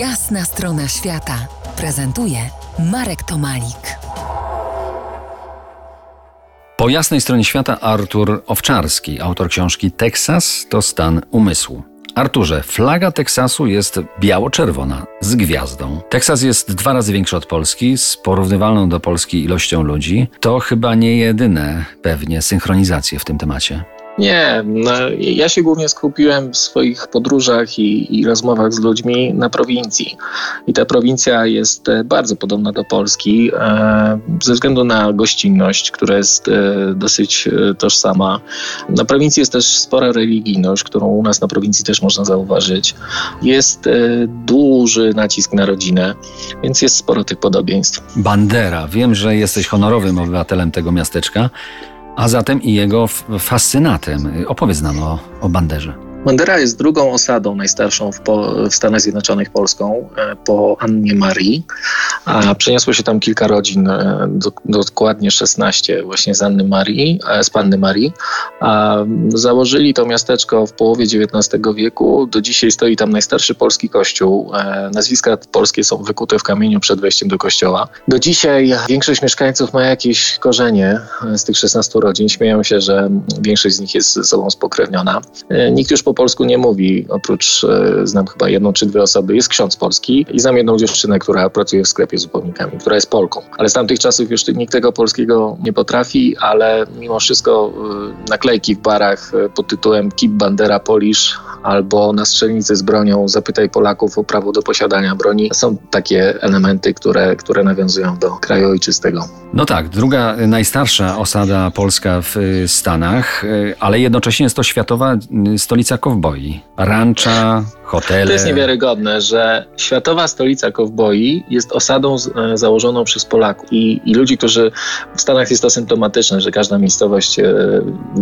Jasna strona świata prezentuje Marek Tomalik. Po jasnej stronie świata Artur Owczarski, autor książki Teksas to stan umysłu. Arturze, flaga Teksasu jest biało-czerwona z gwiazdą. Teksas jest dwa razy większy od Polski, z porównywalną do Polski ilością ludzi. To chyba nie jedyne pewnie synchronizacje w tym temacie. Nie, no, ja się głównie skupiłem w swoich podróżach i, i, rozmowach z ludźmi na prowincji. I ta prowincja jest e, bardzo podobna do Polski e, ze względu na gościnność, która jest e, dosyć e, tożsama. Na prowincji jest też spora religijność, którą u nas na prowincji też można zauważyć. Jest e, duży nacisk na rodzinę, więc jest sporo tych podobieństw. Bandera. Wiem, że jesteś honorowym obywatelem tego miasteczka a zatem i jego fascynatem. Opowiedz nam o, o Banderze. Bandera jest drugą osadą najstarszą w, po, w, Stanach Zjednoczonych Polską e, po Annie Marii. A przeniosło się tam kilka rodzin, e, do, dokładnie 16 właśnie z Anny Marii, e, z Panny Marii. A założyli to miasteczko w połowie XIX wieku. Do dzisiaj stoi tam najstarszy polski kościół. Nazwiska polskie są wykute w kamieniu przed wejściem do kościoła. Do dzisiaj większość mieszkańców ma jakieś korzenie z tych 16 rodzin. Śmieją się, że większość z nich jest ze sobą spokrewniona. Nikt już po polsku nie mówi, oprócz e, znam chyba jedną czy dwie osoby, jest ksiądz polski i znam jedną dziewczynę, która pracuje w sklepie z upomnikami, która jest Polką. Ale z tamtych czasów już nikt tego polskiego nie potrafi, ale mimo wszystko e, naklejki w barach e, pod tytułem Keep Bandera Polish albo na strzelnicy z bronią Zapytaj Polaków o prawo do posiadania broni. Są takie elementy, które, które nawiązują do kraju ojczystego. No tak, druga najstarsza osada polska w Stanach, ale jednocześnie jest to światowa stolica kowboi. Rancha, hotele. To jest niewiarygodne, że światowa stolica kowboi jest osadą z, e, założoną przez Polaków I, i ludzi, którzy w Stanach jest to symptomatyczne, że każda miejscowość e,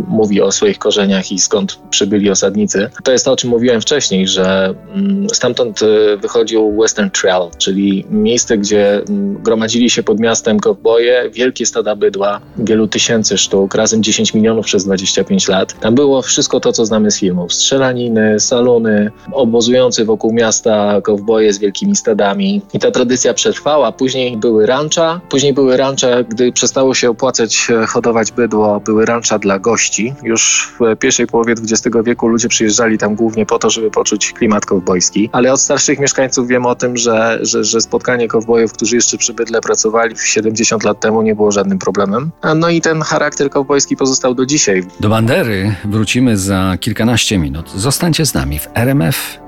mówi o swoich korzeniach i skąd przybyli osadnicy. To jest to, o czym mówiłem wcześniej, że mm, stamtąd e, wychodził Western Trail, czyli miejsce, gdzie mm, gromadzili się pod miastem kowboje, wielkie stada bydła, wielu tysięcy sztuk, razem 10 milionów przez 25 lat. Tam było wszystko to, co znamy z filmów. Strzelaniny, salony, obo obozujący wokół miasta kowboje z wielkimi stadami. I ta tradycja przetrwała. Później były rancha, później były rancha, gdy przestało się opłacać e, hodować bydło, były rancha dla gości. Już w pierwszej połowie XX wieku ludzie przyjeżdżali tam głównie po to, żeby poczuć klimat kowbojski. Ale od starszych mieszkańców wiem o tym, że, że, że spotkanie kowbojów, którzy jeszcze przy bydle pracowali 70 lat temu nie było żadnym problemem. No i ten charakter kowbojski pozostał do dzisiaj. Do Bandery wrócimy za kilkanaście minut. Zostańcie z nami w RMF